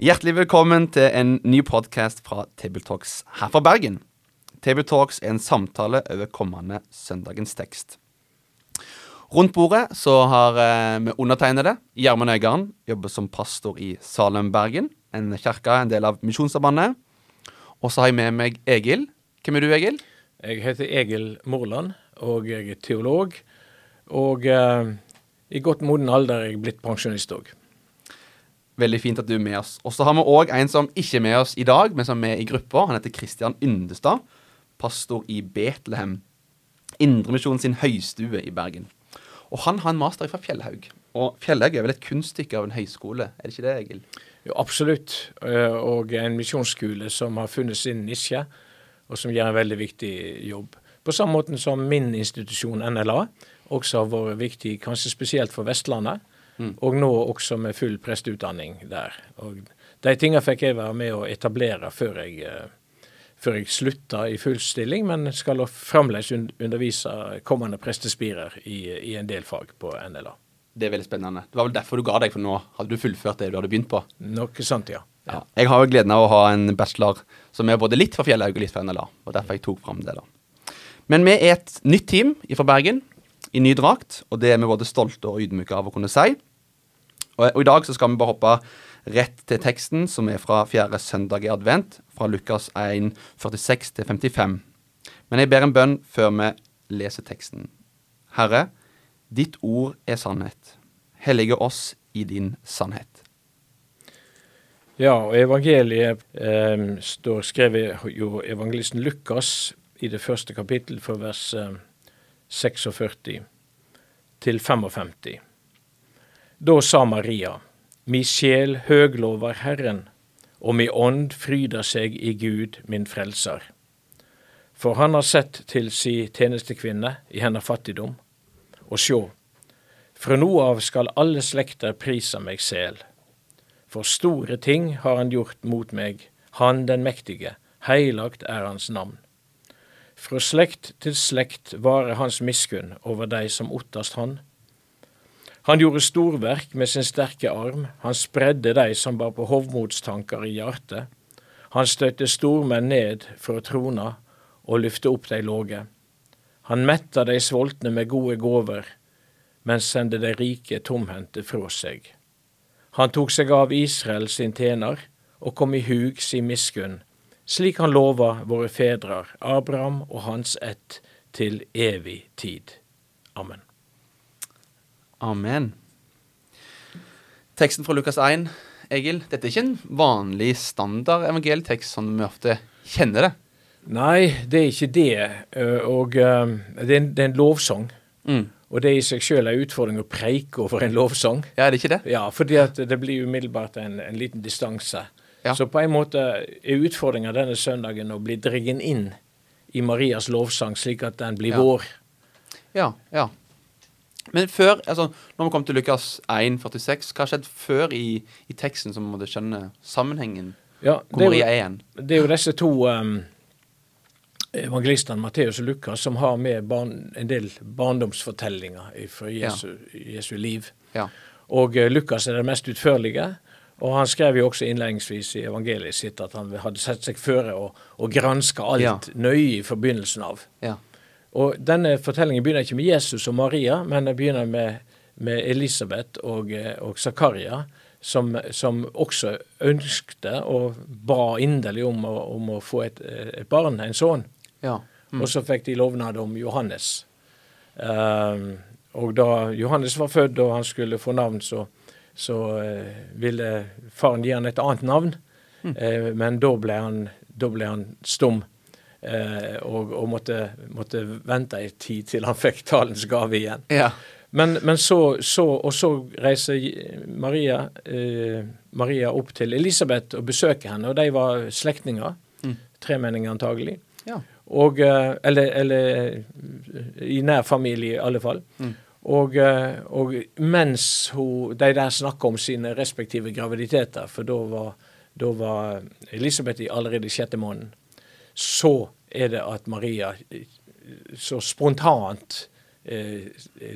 Hjertelig velkommen til en ny podkast fra Tabletalks her fra Bergen. Tabletalks er en samtale over kommende søndagens tekst. Rundt bordet så har eh, vi undertegnede Gjermund Øygarden, jobber som pastor i Salem, Bergen. En kirke, en del av Misjonssambandet. Og så har jeg med meg Egil. Hvem er du, Egil? Jeg heter Egil Morland, og jeg er teolog. Og eh, i godt moden alder er jeg blitt pensjonist òg. Veldig fint at du er med oss. Og så har vi òg en som ikke er med oss i dag, men som er med i gruppa. Han heter Kristian Yndestad, pastor i Betlehem. Indremisjonen sin høystue i Bergen. Og han har en master fra Fjellhaug. Og Fjellhaug er vel et kunststykke av en høyskole, er det ikke det, Egil? Jo, absolutt. Eh, Og en misjonsskole som har funnet sin nisje, og som gjør en veldig viktig jobb. På samme måte som min institusjon NLA også har vært viktig, kanskje spesielt for Vestlandet. Og nå også med full presteutdanning der. Og de tingene fikk jeg være med å etablere før jeg, eh, før jeg slutta i full stilling, men skal fremdeles undervise kommende prestespirer i, i en del fag på NLA. Det er veldig spennende. Det var vel derfor du ga deg, for nå hadde du fullført det du hadde begynt på. Noe sant, ja. Ja. Jeg har jo gleden av å ha en bachelor som er både litt fra Fjellhaug og litt fra NLA, og derfor jeg tok fram det, da. Men vi er et nytt team fra Bergen, i ny drakt, og det er vi både stolte og ydmyke av å kunne si. Og, og i dag så skal vi bare hoppe rett til teksten, som er fra fjerde søndag i advent, fra Lukas 1, 46 til 55. Men jeg ber en bønn før vi leser teksten. Herre, ditt ord er sannhet. Hellige oss i din sannhet. Ja, og evangeliet eh, står skrevet jo evangelisten Lukas i det første kapittel fra vers eh, 46 til 55. Da sa Maria, Mi sjel høglover Herren, og mi ånd fryder seg i Gud min frelser. For han har sett til si tjenestekvinne i hennes fattigdom. Og sjå, fra nå av skal alle slekter prise meg sel. For store ting har han gjort mot meg, han den mektige, heilagt er hans navn. Fra slekt til slekt varer hans miskunn over de som ottast han. Han gjorde storverk med sin sterke arm, han spredde de som bar på hovmodstanker i hjertet. Han støtte stormenn ned fra trona og lyfte opp de låge. Han metta de sultne med gode gåver, men sendte de rike tomhendte fra seg. Han tok seg av Israel sin tjener, og kom i hug sin miskunn, slik han lova våre fedrer, Abraham og hans ett, til evig tid. Amen. Amen. Teksten fra Lukas 1. Egil, dette er ikke en vanlig standard evangelietekst som vi ofte kjenner det. Nei, det er ikke det. Og det er en, det er en lovsang. Mm. Og det er i seg sjøl en utfordring å preike over en lovsang. Ja, er det ikke det? Ja, fordi at det blir umiddelbart en, en liten distanse. Ja. Så på en måte er utfordringa denne søndagen å bli dregen inn i Marias lovsang, slik at den blir Ja. vår. Ja, ja. Men før, altså, når vi kom til Lukas 1, 46, hva skjedde før i, i teksten som vi måtte skjønne sammenhengen? Ja, Hvor det, er Maria er igjen? det er jo disse to um, evangelistene, Matteus og Lukas, som har med barn, en del barndomsfortellinger fra Jesu, Jesu liv. Ja. Og uh, Lukas er den mest utførlige. Og han skrev jo også innledningsvis i evangeliet sitt at han hadde sett seg føre og, og granska alt Ja. nøye i forbindelsen av. Ja. Og denne fortellingen begynner ikke med Jesus og Maria, men den begynner med, med Elisabeth og, eh, og Zakaria, som, som også ønskte og ba inderlig om, om å få et, et barn, en sønn. ja. Mm. Og så fikk de lovnad om Johannes. Um, og da Johannes var født og han skulle få navn, så, så uh, ville faren gi han et annet navn. Eh, men da ble han, da ble han stum. Eh, og og måtte, måtte vente en tid til han fikk talens gave igjen. Ja. Men, men så, så, og så reiser Maria, eh, Maria opp til Elisabeth og besøker henne, og de var slektninger. Mm. Tremenninger antagelig. Ja. Og, eh, eller, eller eh, i nær familie, i alle fall. Mm. Og, og mens hun, de der snakka om sine respektive graviditeter, for da var, da var Elisabeth allerede i sjette måneden, så er det at Maria eh, så spontant eh,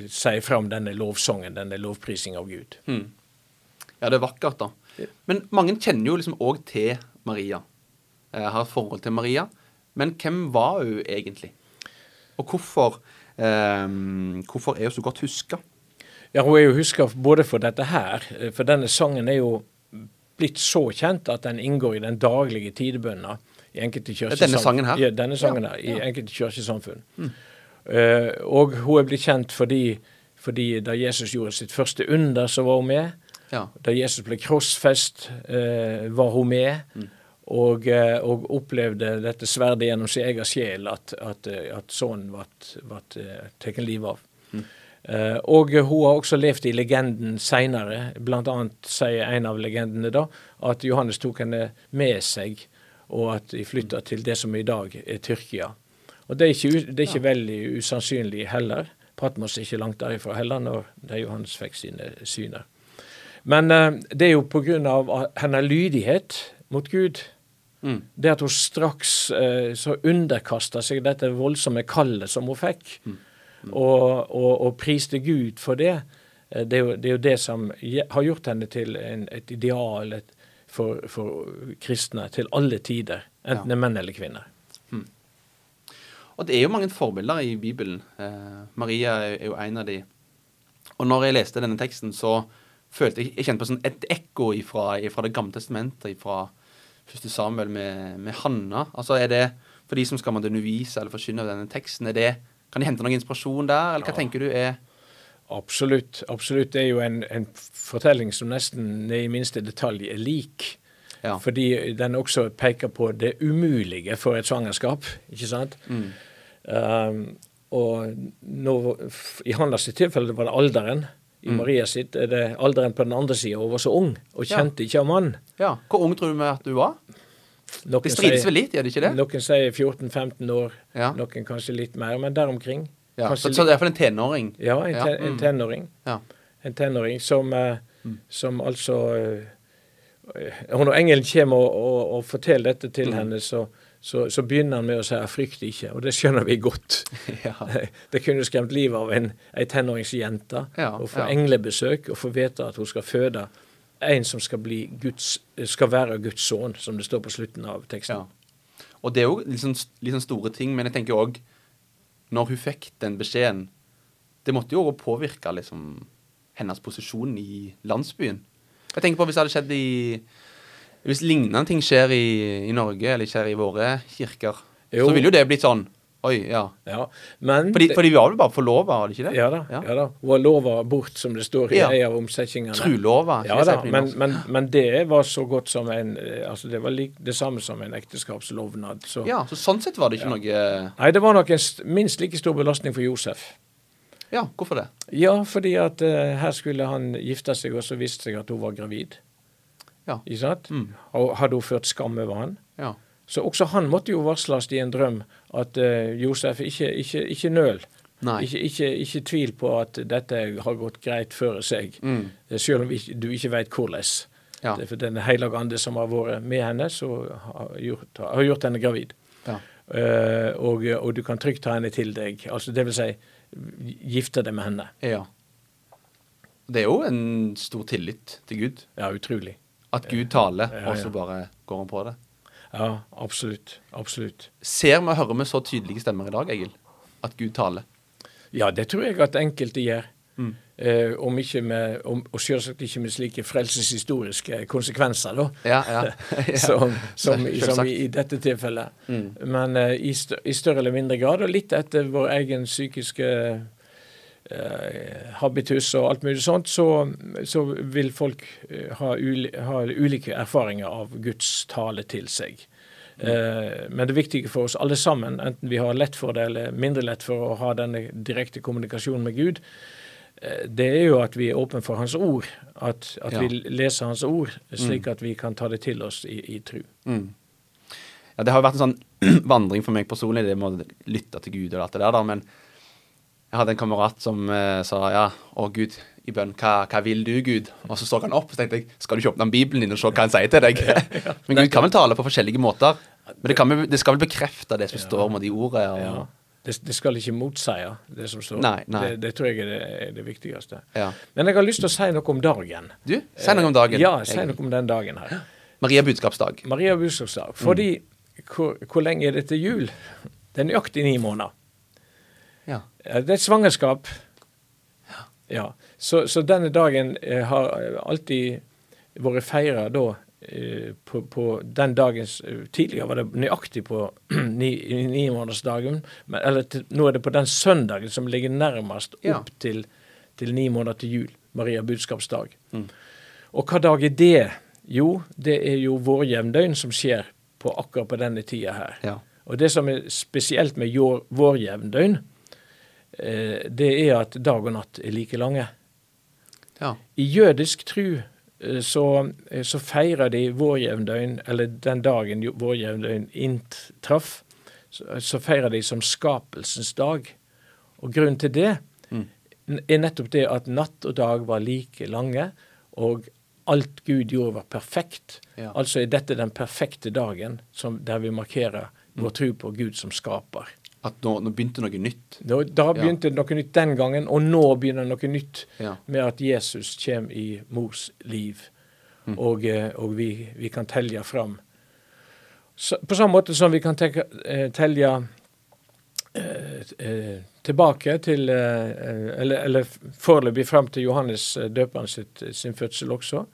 sier fram denne lovsangen, denne lovprising av Gud. Mm. Ja, det er vakkert, da. Men mange kjenner jo liksom òg til Maria. Eh, har et forhold til Maria. Men hvem var hun egentlig? Og hvorfor, eh, hvorfor er hun så godt huska? Ja, hun er jo huska både for dette her, eh, for denne sangen er jo blitt så kjent at den inngår i den daglige tidebønna i enkelte kirkesamfunn. Denne sangen her? Ja, denne sangen her, i enkelte kirkesamfunn. uh, og hun er blitt kjent fordi, fordi da Jesus gjorde sitt første under, så var hun med. Ja. Da Jesus ble krossfest, uh, var hun med. Og, eh, og opplevde dette sverdet gjennom sin egen sjel, at, at, at sønnen ble tatt livet av. Eh, og hun har også levd i legenden seinere. Blant annet sier en av legendene da at Johannes tok henne med seg, og at de flytter til det som i dag er Tyrkia. Og det er ikke, det er ikke veldig usannsynlig heller. Patmos er ikke langt derifra heller, når det er Johannes fikk sine syner. Men eh, det er jo pga. hennes lydighet mot Gud. Mm. Det at hun straks eh, så underkasta seg dette voldsomme kallet som hun fikk, og, og, og priste Gud for det. Eh, Det er, jo, det er jo det som har gjort henne til en, et ideal et, for, for kristne til alle tider. Enten det er menn eller kvinner. Og det er jo mange forbilder i Bibelen. Eh, Maria er jo en av de. Og når jeg leste denne teksten, så følte jeg Jeg kjente på sånn et ekko ifra Det gamle testamentet, fra første Samuel med, med Hanna. Altså er det For de som skal måtte undervise eller forkynne denne teksten, er det kan de hente noen inspirasjon der, eller hva Ja. tenker du er Absolutt. absolutt. Det er jo en, en fortelling som nesten i minste detalj er lik. Ja. Fordi den også peker på det umulige for et svangerskap. ikke sant? Mm. Um, og nå, I sitt tilfelle var det alderen. I Mm. Maria sitt er det alderen på den andre sida. Hun var så ung og Ja. kjente ikke av mann. Ja. Hvor ung tror du at du var? Noen Det strides vel litt, gjør det ikke det? Noen sier 14-15 år, Ja. noen kanskje litt mer, men der omkring. Ja. Kanskje Så, så det er iallfall en tenåring? Ja, en, te en mm. tenåring. Ja. En tenåring som, eh, Mm. som altså eh, Når engelen kommer og, og, og forteller dette til Mm. henne, så, så, så begynner han med å si 'frykt ikke', og det skjønner vi godt. ja. Det kunne skremt livet av en, ei tenåringsjente Ja, å få ja. englebesøk og få vite at hun skal føde en som skal, bli Guds, skal være Guds sønn, som det står på slutten av teksten. Ja. Og det er jo litt sånn store ting, men jeg tenker òg Når hun fikk den beskjeden Det måtte jo påvirke liksom, hennes posisjon i landsbyen. Jeg tenker på Hvis det hadde skjedd i Hvis lignende ting skjer i, i Norge, eller skjer i våre kirker, Jo. så ville jo det blitt sånn Oi, ja. Ja, men Fordi, fordi vi var vel bare forlova, var det ikke det? ja, da, Ja. ja da. Har lova bort, som det står i Ja. ei av omsetningene. Trulova. Ja da, men, men, men det var så godt som en eh, Altså, det var lik, det samme som en ekteskapslovnad. Så. Ja, så sånn sett var det ikke noe Nei, det var nok en st minst like stor belastning for Josef. Ja, hvorfor det? Ja, fordi at uh, her skulle han gifte seg, og så viste seg at hun var gravid. Ja. Ikke sant? Mm. Og hadde hun ført skam over han. Ja. Så også han måtte jo varsles i en drøm at eh, Josef, ikke, ikke, ikke nøl. Ikke, ikke, ikke tvil på at dette har gått greit før seg, Mm. eh, selv om du ikke vet hvordan. Ja. Det er for den hellige ande som har vært med henne, så har gjort, har gjort henne gravid. Ja. Uh, og, og du kan trygt ta henne til deg. Altså det vil si gifte deg med henne. Ja. Det er jo en stor tillit til Gud. Ja, utrolig. At Gud taler, og så bare går han på det. Ja, absolutt. Absolutt. Ser vi og hører vi så tydelige stemmer i dag, Egil? At Gud taler? Ja, det tror jeg at enkelte gjør. Mm. Eh, om ikke med, om, og selvsagt ikke med slike frelseshistoriske konsekvenser, da. Ja, ja. ja. som, som, i- som i, i dette tilfellet. Mm. Men eh, i, stø i større eller mindre grad, og litt etter vår egen psykiske habitus og alt mulig sånt, så, så vil folk eh, ha, uli ha ulike erfaringer av Guds tale til seg. Mm. men det viktige for oss alle sammen, enten vi har lett for det eller mindre lett for å ha denne direkte kommunikasjonen med Gud, eh, det er jo at vi er åpne for Hans ord. At, at Ja. vi leser Hans ord, slik at vi kan ta det til oss i, i tru. Mm. Ja, det har jo vært en sånn vandring for meg personlig, det med å lytte til Gud og alt det der. Men jeg hadde en kamerat som eh, sa ja, å Gud, i bønn, hva, hva vil du, Gud? Og så så han opp, og tenkte jeg, skal du ikke åpne Bibelen din og se hva han sier til deg? Men Gud kan vel tale på forskjellige måter. Men det, kan, vel- det skal vel bekrefte det som står med de ordene. Og, Ja. Det, det skal ikke motseie det som står. Nei, nei. Det, det tror jeg er det, er det viktigste. Ja. Men jeg har lyst til å si noe om dagen. Du, si noe om dagen. Ja, si noe om den dagen her. Maria budskapsdag. Maria budskapsdag. Fordi hvor, hvor lenge er det til jul? Det er nøyaktig ni måneder. Ja. Eh, Det er et svangerskap. Ja. Så, så denne dagen eh, har alltid vært feira da eh, på, på den dagens Tidligere var det nøyaktig på ni- nimånedersdagen, ni eller til, nå er det på den søndagen som ligger nærmest Ja. opp til, til ni måneder til jul. Maria budskapsdag. Mm. Og hva dag er det? Jo, det er jo vårjevndøgn som skjer på akkurat på denne tida her. Ja. Og det som er spesielt med vårjevndøgn, det er at dag og natt er like lange. Ja. I jødisk tru eh, så, eh, så feirer de vårjevndøgn, eller den dagen vårjevndøgn inntraff, så, så feirer de som skapelsens dag. Og grunnen til det Mm. er nettopp det at natt og dag var like lange, og alt Gud gjorde var perfekt. Ja. Altså er dette den perfekte dagen som, der vi markerer vår tro på Gud som skaper. At nå, nå begynte noe nytt. Da, da begynte noe nytt den gangen, og nå begynner noe nytt Ja. med at Jesus kommer i mors liv, og, eh, og vi, vi kan telje fram. Så, på samme måte som vi kan tenke, telle telje eh, eh, tilbake til eh, eh, Eller, eller foreløpig fram til Johannes eh, døperen sitt, sin fødsel også,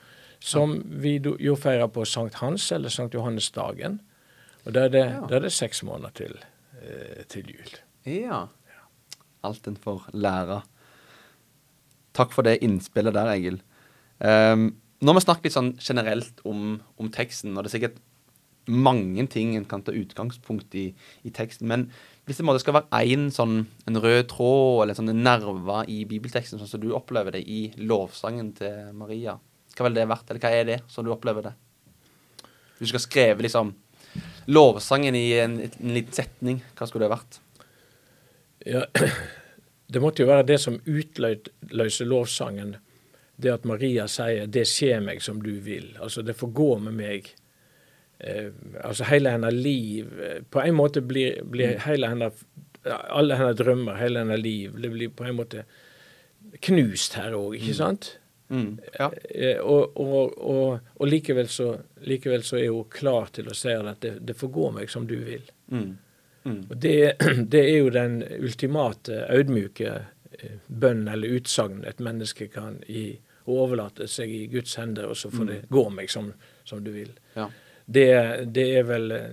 som vi do, jo feirer på Sankt Hans eller Sankt Johannesdagen. Og da er det, Ja. da er det seks måneder til, eh, til jul. Ja. Alt en får lære. Takk for det innspillet der, Egil. Um, nå har vi snakket litt sånn generelt om, om teksten, og det er sikkert mange ting en kan ta utgangspunkt i i teksten. Men hvis det skal være én sånn en rød tråd eller sånn nerver i bibelteksten, sånn som du opplever det i lovsangen til Maria, hva ville det vært? Eller hva er det som du opplever det? Hvis du skal skrive liksom lovsangen i en, en liten setning, hva skulle det vært? Ja, det måtte jo være det som utløser lovsangen. Det at Maria sier 'det skjer meg som du vil'. Altså det får gå med meg. Eh, altså hele hennes liv eh, På en måte blir, blir hele hennes Alle hennes drømmer, hele hennes liv, det blir på en måte knust her òg, ikke sant? Mm. Ja. Eh, og, og, og, og likevel, så, likevel så er hun klar til å si at det, det får gå meg som du vil. Mm. Mm. Og det, det er jo den ultimate audmjuke eh, bønn eller utsagn et menneske kan gi, og overlate seg i Guds hender, og så får det gå meg som, som du vil. Ja. Det, det, er vel, eh,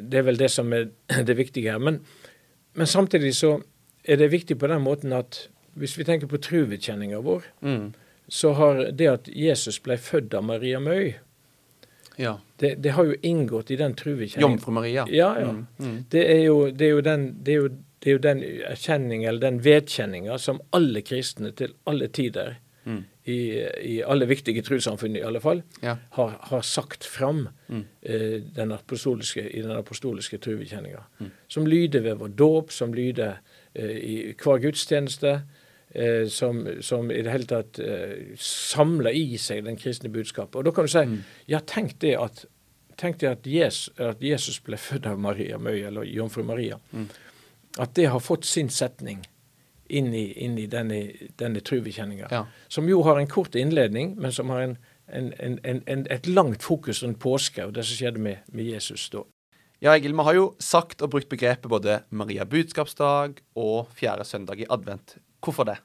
det er vel det som er det viktige her. Men, men samtidig så er det viktig på den måten at hvis vi tenker på truvekjenninga vår, Mm. så har det at Jesus ble født av Maria Møy, ja. det, det har jo inngått i den truvekjenninga. Jomfru Maria. Ja, ja. Mm. Mm. Det er jo, det er jo den det er jo, det er jo den erkjenning, eller den vedkjenninga, som alle kristne til alle tider, Mm. i, i alle viktige trossamfunn i alle fall, Ja. har, har sagt fram Mm. eh, den apostoliske, i den apostoliske trosbekjenninga. Mm. Som lyder ved vår dåp, som lyder eh, i hver gudstjeneste. Eh, som, som i det hele tatt eh, samler i seg den kristne budskapet. Og da kan du si Mm. ja, tenk det at Tenk det at Jesus, at Jesus ble født av Maria Møy, eller jomfru Maria. Mm. At det har fått sin setning inn i, inn i denne, denne trubekjenninga. Ja. Som jo har en kort innledning, men som har en, en, en, en, en, et langt fokus rundt påske og det som skjedde med, med Jesus da. Ja, Egil, vi har jo sagt og brukt begrepet både Maria budskapsdag og fjerde søndag i advent. Hvorfor det?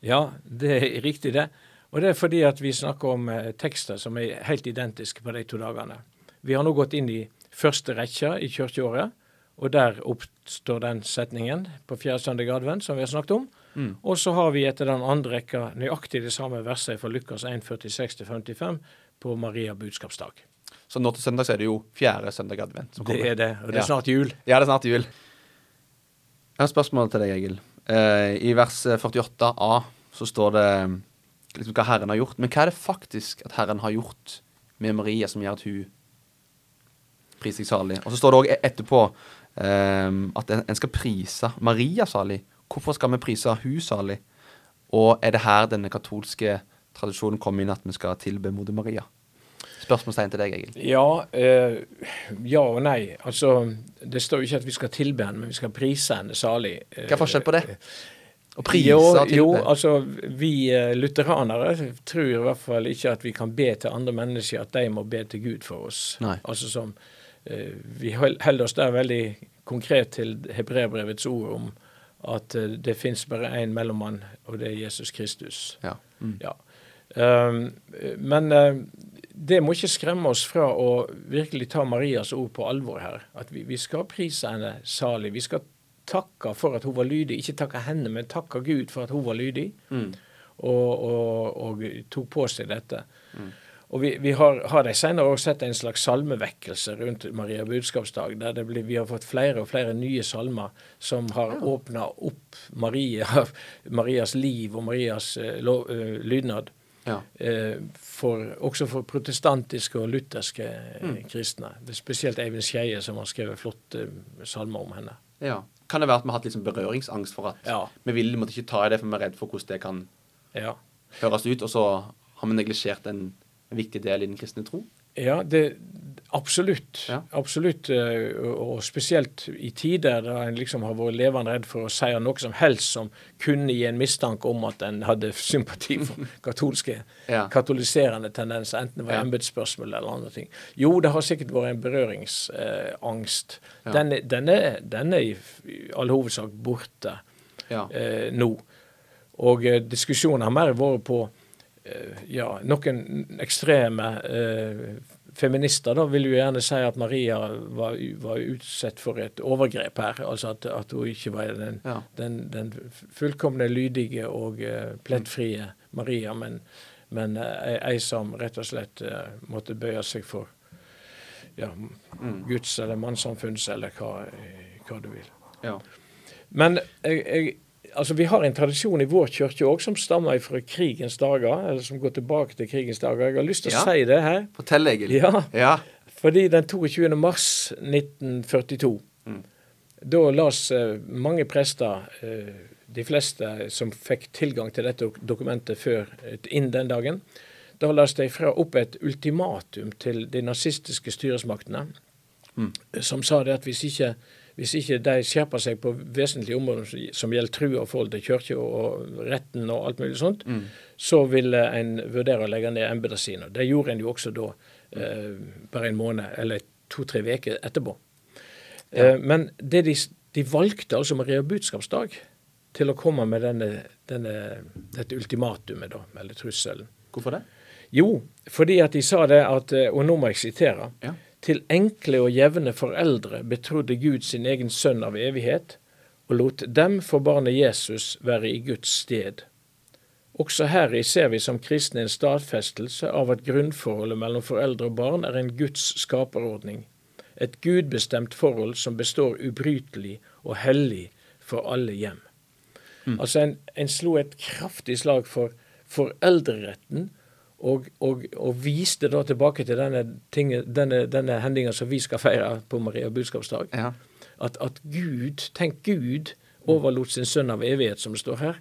Ja, det er riktig det. Og det er fordi at vi snakker om eh, tekster som er helt identiske på de to dagene. Vi har nå gått inn i første rekke i kirkeåret, og der oppstår den setningen på fjerde søndag advent som vi har snakket om. Mm. Og så har vi etter den andre rekka nøyaktig det samme verset fra Lukas 1, 46-55 på Maria budskapsdag. Så nå til søndag så er det jo fjerde søndag advent som Det er det, og det er snart jul. Ja, det er snart jul. Jeg har et spørsmål til deg, Egil. Eh, I vers 48a så står det liksom hva Herren har gjort. Men hva er det faktisk at Herren har gjort med Maria som gjør at hun priser seg salig? Og så står det òg etterpå eh, at en skal prise Maria salig. Hvorfor skal vi prise hun salig? Og er det her denne katolske tradisjonen kommer inn at vi skal tilbe moder Maria? Spørsmålstegn til deg, Egil. Ja, eh, ja og nei. Altså, det står jo ikke at vi skal tilbe henne, men vi skal prise henne salig. Hva er forskjell på det? Å prise jo, og tilbe? jo, altså vi eh, lutheranere tror i hvert fall ikke at vi kan be til andre mennesker at de må be til Gud for oss. Nei. Altså som eh, Vi hol- holder oss der veldig konkret til hebreerbrevets ord om at eh, det fins bare én mellommann, og det er Jesus Kristus. Ja. Mm. Ja. Um, men eh, det må ikke skremme oss fra å virkelig ta Marias ord på alvor her. At vi, vi skal prise henne salig. Vi skal takke for at hun var lydig. Ikke takke henne, men takke Gud for at hun var lydig Mm. og, og, og tok på seg dette. Og Vi, vi har, har de senere år sett en slags salmevekkelse rundt Maria budskapsdag, der det blir, vi har fått flere og flere nye salmer som har åpna opp Maria, Marias liv og Marias uh, lov, lydnad. Ja. Eh, for, også for protestantiske og lutherske mm. kristne. Det er spesielt Eivind Skeie som har skrevet flotte eh, salmer om henne. ja. Kan det være at vi har hatt liksom berøringsangst for at Ja. vi vil måtte ikke ta i det, for vi er redd for hvordan det kan Ja, høres ut, og så har vi neglisjert en, en viktig del i den kristne tro? Ja det Absolutt. Ja. absolutt, eh, Og spesielt i tider da en liksom har vært levende redd for å si noe som helst som kunne gi en mistanke om at en hadde sympati for katolske, Ja. katoliserende tendenser, enten det var Ja. embetsspørsmål eller andre ting. Jo, det har sikkert vært en berøringsangst. Ja. Den, den, er, den er i, all hovedsak borte Ja. eh, nå. Og eh, diskusjonen har mer vært på ja, noen ekstreme eh, feminister da vil jo gjerne si at Maria var, var utsatt for et overgrep her. Altså at, at hun ikke var den, Ja. den, den fullkomne lydige og eh, plettfrie Maria, men, men eh, ei som rett og slett eh, måtte bøye seg for ja, Mm. Guds eller mannssamfunns eller hva, hva du vil. ja. Men jeg, jeg, altså vi har en tradisjon i vår kirke òg som stammer fra krigens dager, eller som går tilbake til krigens dager. Jeg har lyst til å Ja. si det her. Fortell, Egil. Ja, Ja. fordi den 22. mars 1942, Mm. da las eh, mange prester, eh, de fleste som fikk tilgang til dette dokumentet før eh, inn den dagen, da las de fra opp et ultimatum til de nazistiske styresmaktene, Mm. som sa det at hvis ikke, hvis ikke de skjerper seg på vesentlige områder som- gjelder trua og forhold til kirke og, retten og alt mulig sånt, Mm. så ville en vurdere å legge ned embetene sine. Det gjorde en jo også da, eh, bare en måned eller to-tre uker etterpå. Eh, men det de, de valgte altså Maria budskapsdag til å komme med denne, denne, dette ultimatumet, da, eller trusselen. Hvorfor det? Jo, fordi at de sa det at, eh, og nå må jeg sitere, Ja. Til enkle og jevne foreldre betrodde Gud sin egen sønn av evighet, og lot dem for barnet Jesus være i Guds sted. Også heri ser vi som kristne en stadfestelse av at grunnforholdet mellom foreldre og barn er en Guds skaperordning. Et gudbestemt forhold som består ubrytelig og hellig for alle hjem. Altså en, en slo et kraftig slag for foreldreretten, og, og, og viste da tilbake til denne, tinge- denne, denne hendinga som vi skal feire på Maria budskapsdag. Ja. At, at Gud, tenk Gud, overlot sin sønn av evighet, som det står her,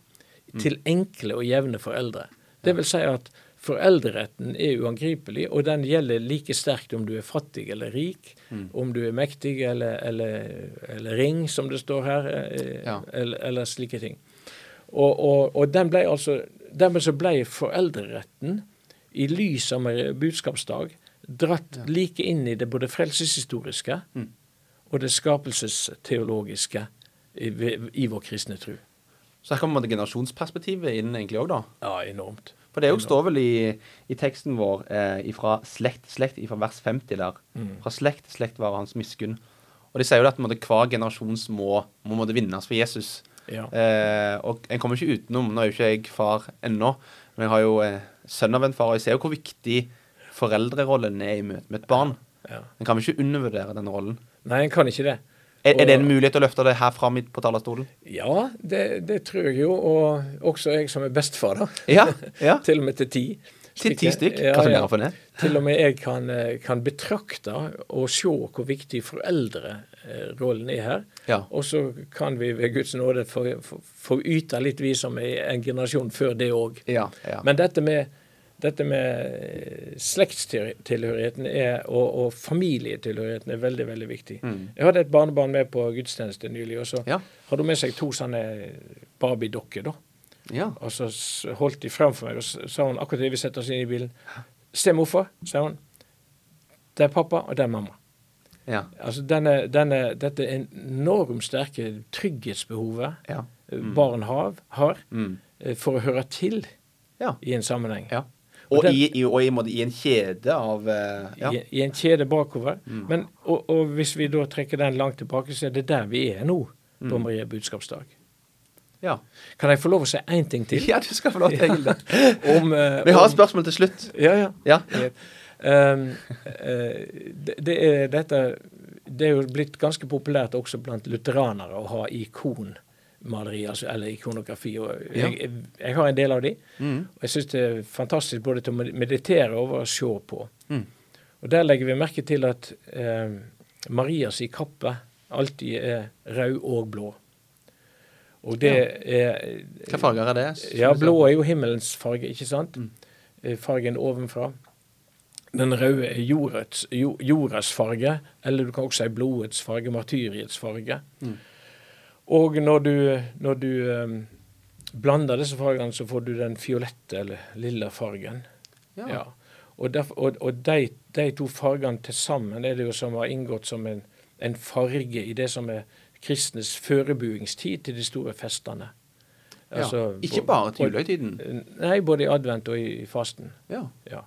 til enkle og jevne foreldre. Det vil si at foreldreretten er uangripelig, og den gjelder like sterkt om du er fattig eller rik, om du er mektig eller, eller, eller ring, som det står her, eh, Ja. eller, eller slike ting. Og, og den ble altså, dermed så ble foreldreretten, i lys av budskapsdag, dratt like inn i det både frelseshistoriske Mm. og det skapelsesteologiske i, i vår kristne tro. Så her kommer det generasjonsperspektivet inn egentlig òg, da. Ja, enormt. For det står vel i, i teksten vår eh, fra slekt slekt, fra vers 50 der. Mm. Fra slekt slekt var hans miskunn. Og de sier jo at måtte, hver generasjons må, må måtte vinnes for Jesus. Ja. Eh, og en kommer ikke utenom, nå er jo ikke jeg far ennå, men jeg har jo eh, sønn av en far, og jeg ser jo hvor viktig foreldrerollen er i møte med et barn. ja. En kan ikke undervurdere den rollen. Nei, en kan ikke det. Er, er det en mulighet å løfte det her fram på talerstolen? Ja, det, det tror jeg jo. Og også jeg som er bestefar, da. Ja, ja. til og med til ti. Til ti stykk? Hva som ja. for det? Til og med jeg kan, eh, kan betrakte og se hvor viktig foreldrerollen er her. Ja. Og så kan vi ved Guds nåde få, få, få yte litt, vi som er en generasjon før det òg. Ja, ja. Men dette med, dette med eh, slektstilhørigheten er, og, og familietilhørigheten er veldig veldig viktig. Jeg hadde et barnebarn med på gudstjeneste nylig, og så Mm. Ja. hadde hun med seg to sånne Barbie-dokker. da. ja. Og så holdt de frem for meg, og så sa hun akkurat idet vi setter oss inn i bilen Se, morfar, sa hun. Det er pappa, og det er mamma. ja. Altså denne, denne, Dette enormt sterke trygghetsbehovet ja. mm. barn har, har Mm. eh, for å høre til ja. i en sammenheng. ja. Og den- i, i, og i, i en kjede av eh, ja. I, en kjede bakover. Men, og, og hvis vi da trekker den langt tilbake, så er det der vi er nå på Maria budskapsdag. ja. Kan jeg få lov å si én ting til? Ja, du skal få lov til Egil. det. Om, uh, Vi har et spørsmål til slutt. Ja, ja. Ja. Um, uh, det, det, er, dette, det er jo blitt ganske populært også blant lutheranere å ha ikonmaleri, altså, eller ikonografi. og jeg, jeg, jeg har en del av de, Mm. og jeg syns det er fantastisk både til å meditere over og se på. Mm. Og Der legger vi merke til at eh, Marias i kappe alltid er rød og blå. Og det er Hva farger er det? ja, blå er jo himmelens farge, ikke sant? Mm. Eh, Fargen ovenfra. Den røde er jordets, jo, jordas farge, eller du kan også si blodets farge, martyriets farge. Mm. Og når du, når du um, blander disse fargene, så får du den fiolette eller lilla fargen. Ja. Ja. Og, derf- og, og de, de to fargene til sammen er det jo som har inngått som en, en farge i det som er kristnes forberedelsestid til de store festene. Altså, ja. Ikke bare til julehøytiden? Nei, både i advent og i, i fasten. Ja. Ja.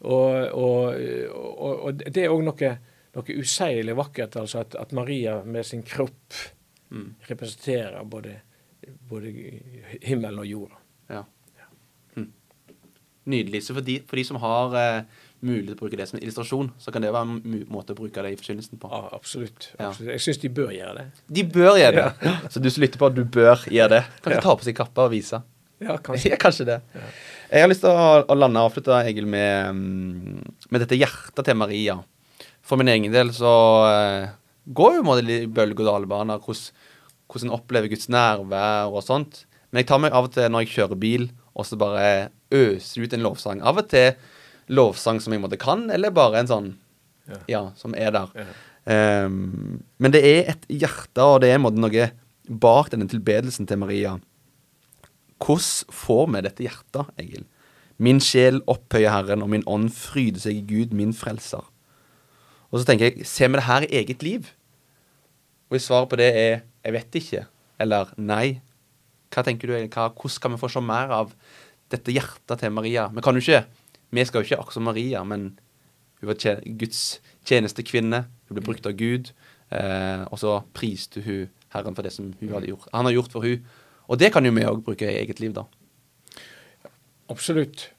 Og, og, og, og det er òg noe, noe useilig vakkert, altså at, at Maria med sin kropp Mm. representerer både, både himmelen og jorda. ja. Mm. Nydelig. Så for de, for de som har eh, mulighet til å bruke det som en illustrasjon, så kan det være en måte å bruke det i forkynnelsen på. Ja, absolutt. Ja. Jeg syns de bør gjøre det. De bør gjøre det. Så du som lytter på, du bør gjøre det. Kanskje Ja. ta på seg kappa og vise. Ja, kanskje. Ja, kanskje det. Jeg har lyst til å, å lande og avslutte, Egil, med, mm, med dette hjertet til Maria. For min egen del så eh, går jo på en måte litt bølge- og dalbaner hvordan, en opplever Guds nærvær og sånt. Men jeg tar meg av og til når jeg kjører bil, og så bare øser ut en lovsang. Av og til lovsang som jeg måtte kan, eller bare en sånn Ja. ja, som er der. Ja. Um, men det er et hjerte, og det er en måte noe bak denne tilbedelsen til Maria. Hvordan får vi dette hjertet, Egil? Min sjel opphøyer Herren, og min ånd fryder seg i Gud, min frelser. Og så tenker jeg, ser vi det her i eget liv? Og hvis svaret på det er 'jeg vet ikke', eller 'nei', hva tenker du, egentlig? Hvordan kan vi få se mer av dette hjertet til Maria? Vi kan jo ikke, vi skal jo ikke akkurat som Maria, men hun var tje- Guds tjenestekvinne. Hun ble brukt av Gud. Eh, og så priste hun Herren for det som gjort. han har gjort for hun. Og det kan jo vi òg bruke i eget liv, da. Absolutt.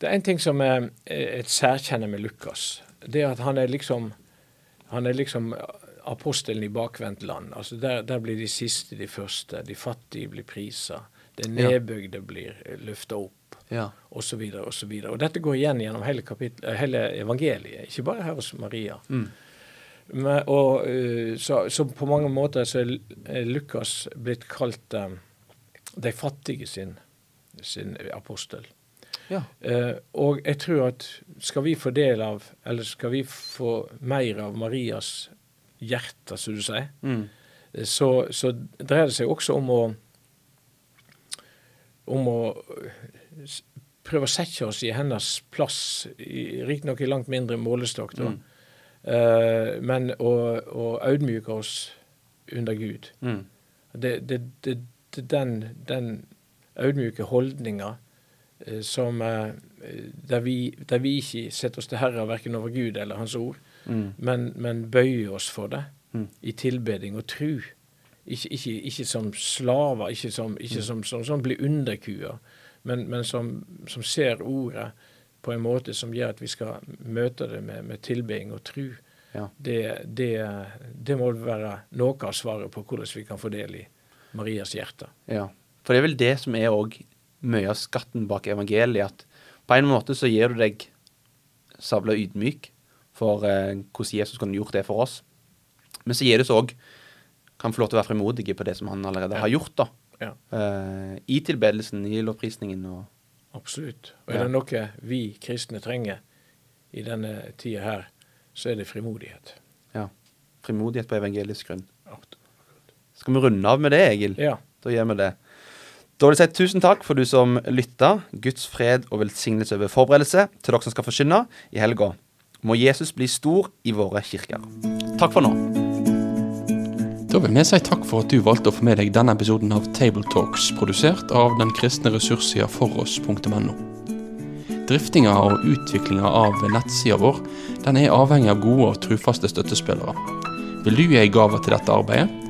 Det er en ting som er et særkjenne med Lukas. Det at han er liksom han er liksom apostelen i bakvendt land. Altså der, der blir de siste de første. De fattige blir prisa. Det Ja. nedbygde blir løfta opp. Ja. Og så videre, og så videre. Og dette går igjen gjennom hele, kapittel, eh, hele evangeliet, ikke bare her hos Maria. Mm. Men, og, eh, så, så på mange måter så er Lukas blitt kalt um, de fattige sin, sin apostel. Ja. Eh, og jeg tror at skal vi få del av, eller skal vi få mer av Marias hjerte, som du sier, Mm. eh, så, så dreier det seg også om å om å prøve å sette oss i hennes plass, riktignok i langt mindre målestokk, da. Mm. Eh, men å, å audmyke oss under Gud. Mm. Det, det, det, det den, den audmyke holdninga som eh, der, vi, der vi ikke setter oss til herre verken over Gud eller Hans ord, Mm. men, men bøyer oss for det Mm. i tilbeding og tru. Ikke, ikke, ikke som slaver, ikke som, ikke som, som, som blir underkua, men, men som, som ser ordet på en måte som gjør at vi skal møte det med, med tilbeding og tru. Ja. Det, det, det må være noe av svaret på hvordan vi kan få del i Marias hjerte. Ja. For det er vel det som er òg mye av skatten bak evangeliet. At på en måte så gir du deg sabla ydmyk for eh, hvordan Jesus kunne gjort det for oss. Men så gir det så òg kan få lov til å være frimodige på det som han allerede Ja. har gjort. da. Ja. Eh, I tilbedelsen, i lovprisningen og Absolutt. Og er det noe vi kristne trenger i denne tida her, så er det frimodighet. ja, frimodighet på evangelisk grunn. Skal vi runde av med det, Egil? Ja. Da gjør vi det. Da vil jeg si tusen takk for du som lytta. Guds fred og velsignelse over forberedelse til dere som skal forkynne i helga. Må Jesus bli stor i våre kirker. Takk for nå. Da vil vi si takk for at du valgte å få med deg denne episoden av Tabletalks, produsert av den kristne ressurssida foross.no. Driftinga og utviklinga av nettsida vår den er avhengig av gode og trufaste støttespillere. Vil du gi ei gave til dette arbeidet?